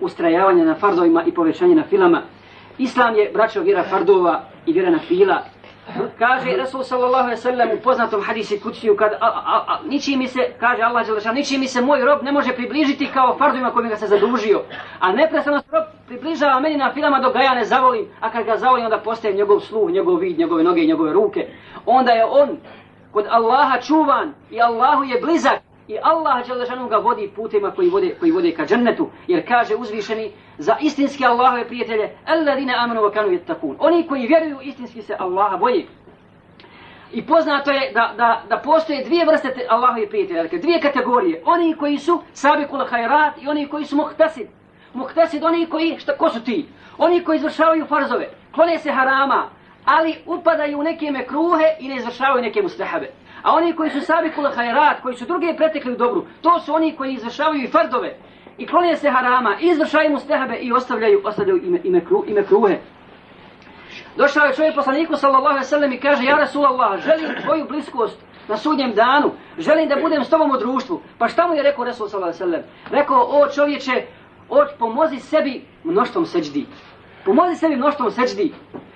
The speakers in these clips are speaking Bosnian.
ustrajavanje na fardovima i povećanje na filama. Islam je, braćo, vjera fardova i vjera na fila. Kaže Rasul sallallahu alejhi ve sellem u poznatom hadisi kuciju kad a, a, a, niči mi se kaže Allah dželle niči mi se moj rob ne može približiti kao fardovima kojim ga se zadužio. A neprestano se rob približava meni na filama dok ga ja ne zavolim, a kad ga zavolim onda postaje njegov sluh, njegov vid, njegove noge i njegove ruke. Onda je on kod Allaha čuvan i Allahu je blizak i Allah dželle ga vodi putima koji vode koji vode ka džennetu jer kaže uzvišeni za istinski Allahove prijatelje alladine amanu wa kanu yattaqun oni koji vjeruju istinski se Allaha boje I poznato je da, da, da postoje dvije vrste Allahove prijatelja, dakle dvije kategorije. Oni koji su sabikul hajrat i oni koji su muhtasid. Muhtasid, oni koji, šta, ko su ti? Oni koji izvršavaju farzove, klone se harama, ali upadaju u neke mekruhe i ne izvršavaju neke mustahabe. A oni koji su sabi kule hajrat, koji su druge pretekli u dobru, to su oni koji izvršavaju i fardove. I klonije se harama, i izvršavaju mustahabe i ostavljaju, ostavljaju ime, ime, kru, ime kruhe. Došao je čovjek poslaniku sallallahu alaihi sallam i kaže, ja Rasulallah, želim tvoju bliskost na sudnjem danu, želim da budem s tobom u društvu. Pa šta mu je rekao Rasul sallallahu alaihi sallam? Rekao, o čovječe, od pomozi sebi mnoštvom seđdi. Pomozi sebi mnoštvom seđdi.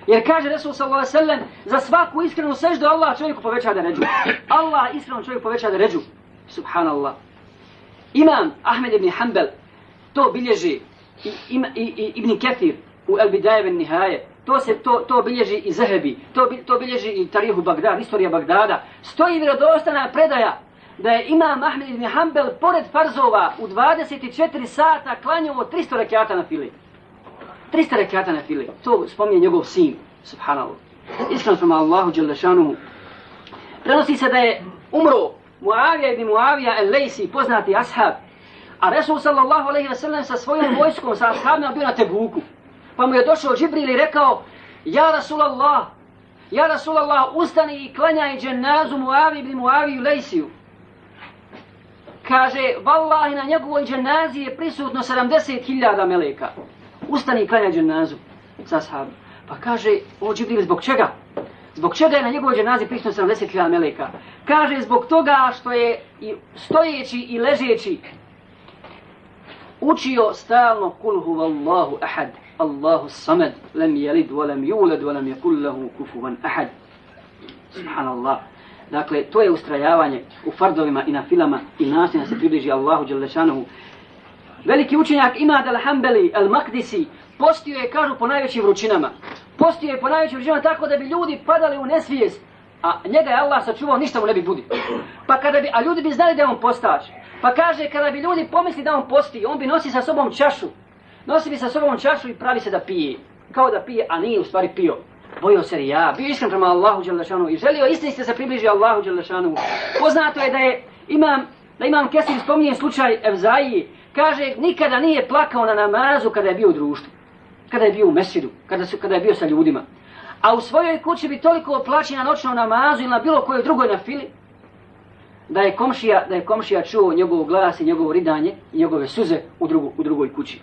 Jer kaže Resul sallallahu alejhi ve sellem za svaku iskrenu seždu Allah čovjeku poveća da ređu. Allah iskreno čovjeku poveća da ređu. Subhanallah. Imam Ahmed ibn Hanbal to bilježi i, i, i, Ibn Kathir u El Bidaje ben Nihaje. To se to to bilježi i Zehebi, to to bilježi i Tarihu Bagdad, istorija Bagdada. Stoji vjerodostana predaja da je Imam Ahmed ibn Hanbal pored farzova u 24 sata klanjao 300 rekiata na fili. 300 rekata na fili. To spominje njegov sin, subhanallah. Islam prema Allahu Đelešanuhu. Prenosi se da je umro Muavija ibn Muavija el Lejsi, poznati ashab. A Resul sallallahu alaihi wa sallam sa svojom vojskom, sa ashabima bio na Tebuku. Pa mu je došao Džibril i rekao, Ja Rasulallah, Ja Rasulallah, ustani i klanjaj dženazu Muavi ibn Muaviju Lejsiju. Kaže, vallahi na njegovoj dženazi je prisutno 70.000 meleka ustani i klanja dženazu sa sahabom. Pa kaže, o Džibril, zbog čega? Zbog čega je na njegovoj dženazi prisutno 70.000 meleka? Kaže, zbog toga što je i stojeći i ležeći učio stalno kulhu vallahu ahad, Allahu samad, lem jelid, volem juled, volem yakul lahu kufuvan ahad. Subhanallah. Dakle, to je ustrajavanje u fardovima i na filama i da se približi Allahu Đelešanohu Veliki učenjak Imad al-Hambeli, al-Makdisi, postio je, kažu, po najvećim vrućinama. Postio je po najvećim vrućinama tako da bi ljudi padali u nesvijest. A njega je Allah sačuvao, ništa mu ne bi budi. Pa kada bi, a ljudi bi znali da je on postač. Pa kaže, kada bi ljudi pomisli da on posti, on bi nosi sa sobom čašu. Nosi bi sa sobom čašu i pravi se da pije. Kao da pije, a nije u stvari pio. Bojio se ja, bio iskren prema Allahu Đelešanu i želio istinski se približi Allahu Đelešanu. Poznato je da je imam, da imam Kesir spominje slučaj Evzaji, Kaže, nikada nije plakao na namazu kada je bio u društvu. Kada je bio u mesidu, kada, su, kada je bio sa ljudima. A u svojoj kući bi toliko plaći na noćnom namazu ili na bilo kojoj drugoj na fili, da je komšija, da je komšija čuo njegov glas i njegovo ridanje i njegove suze u, drugu, u drugoj kući.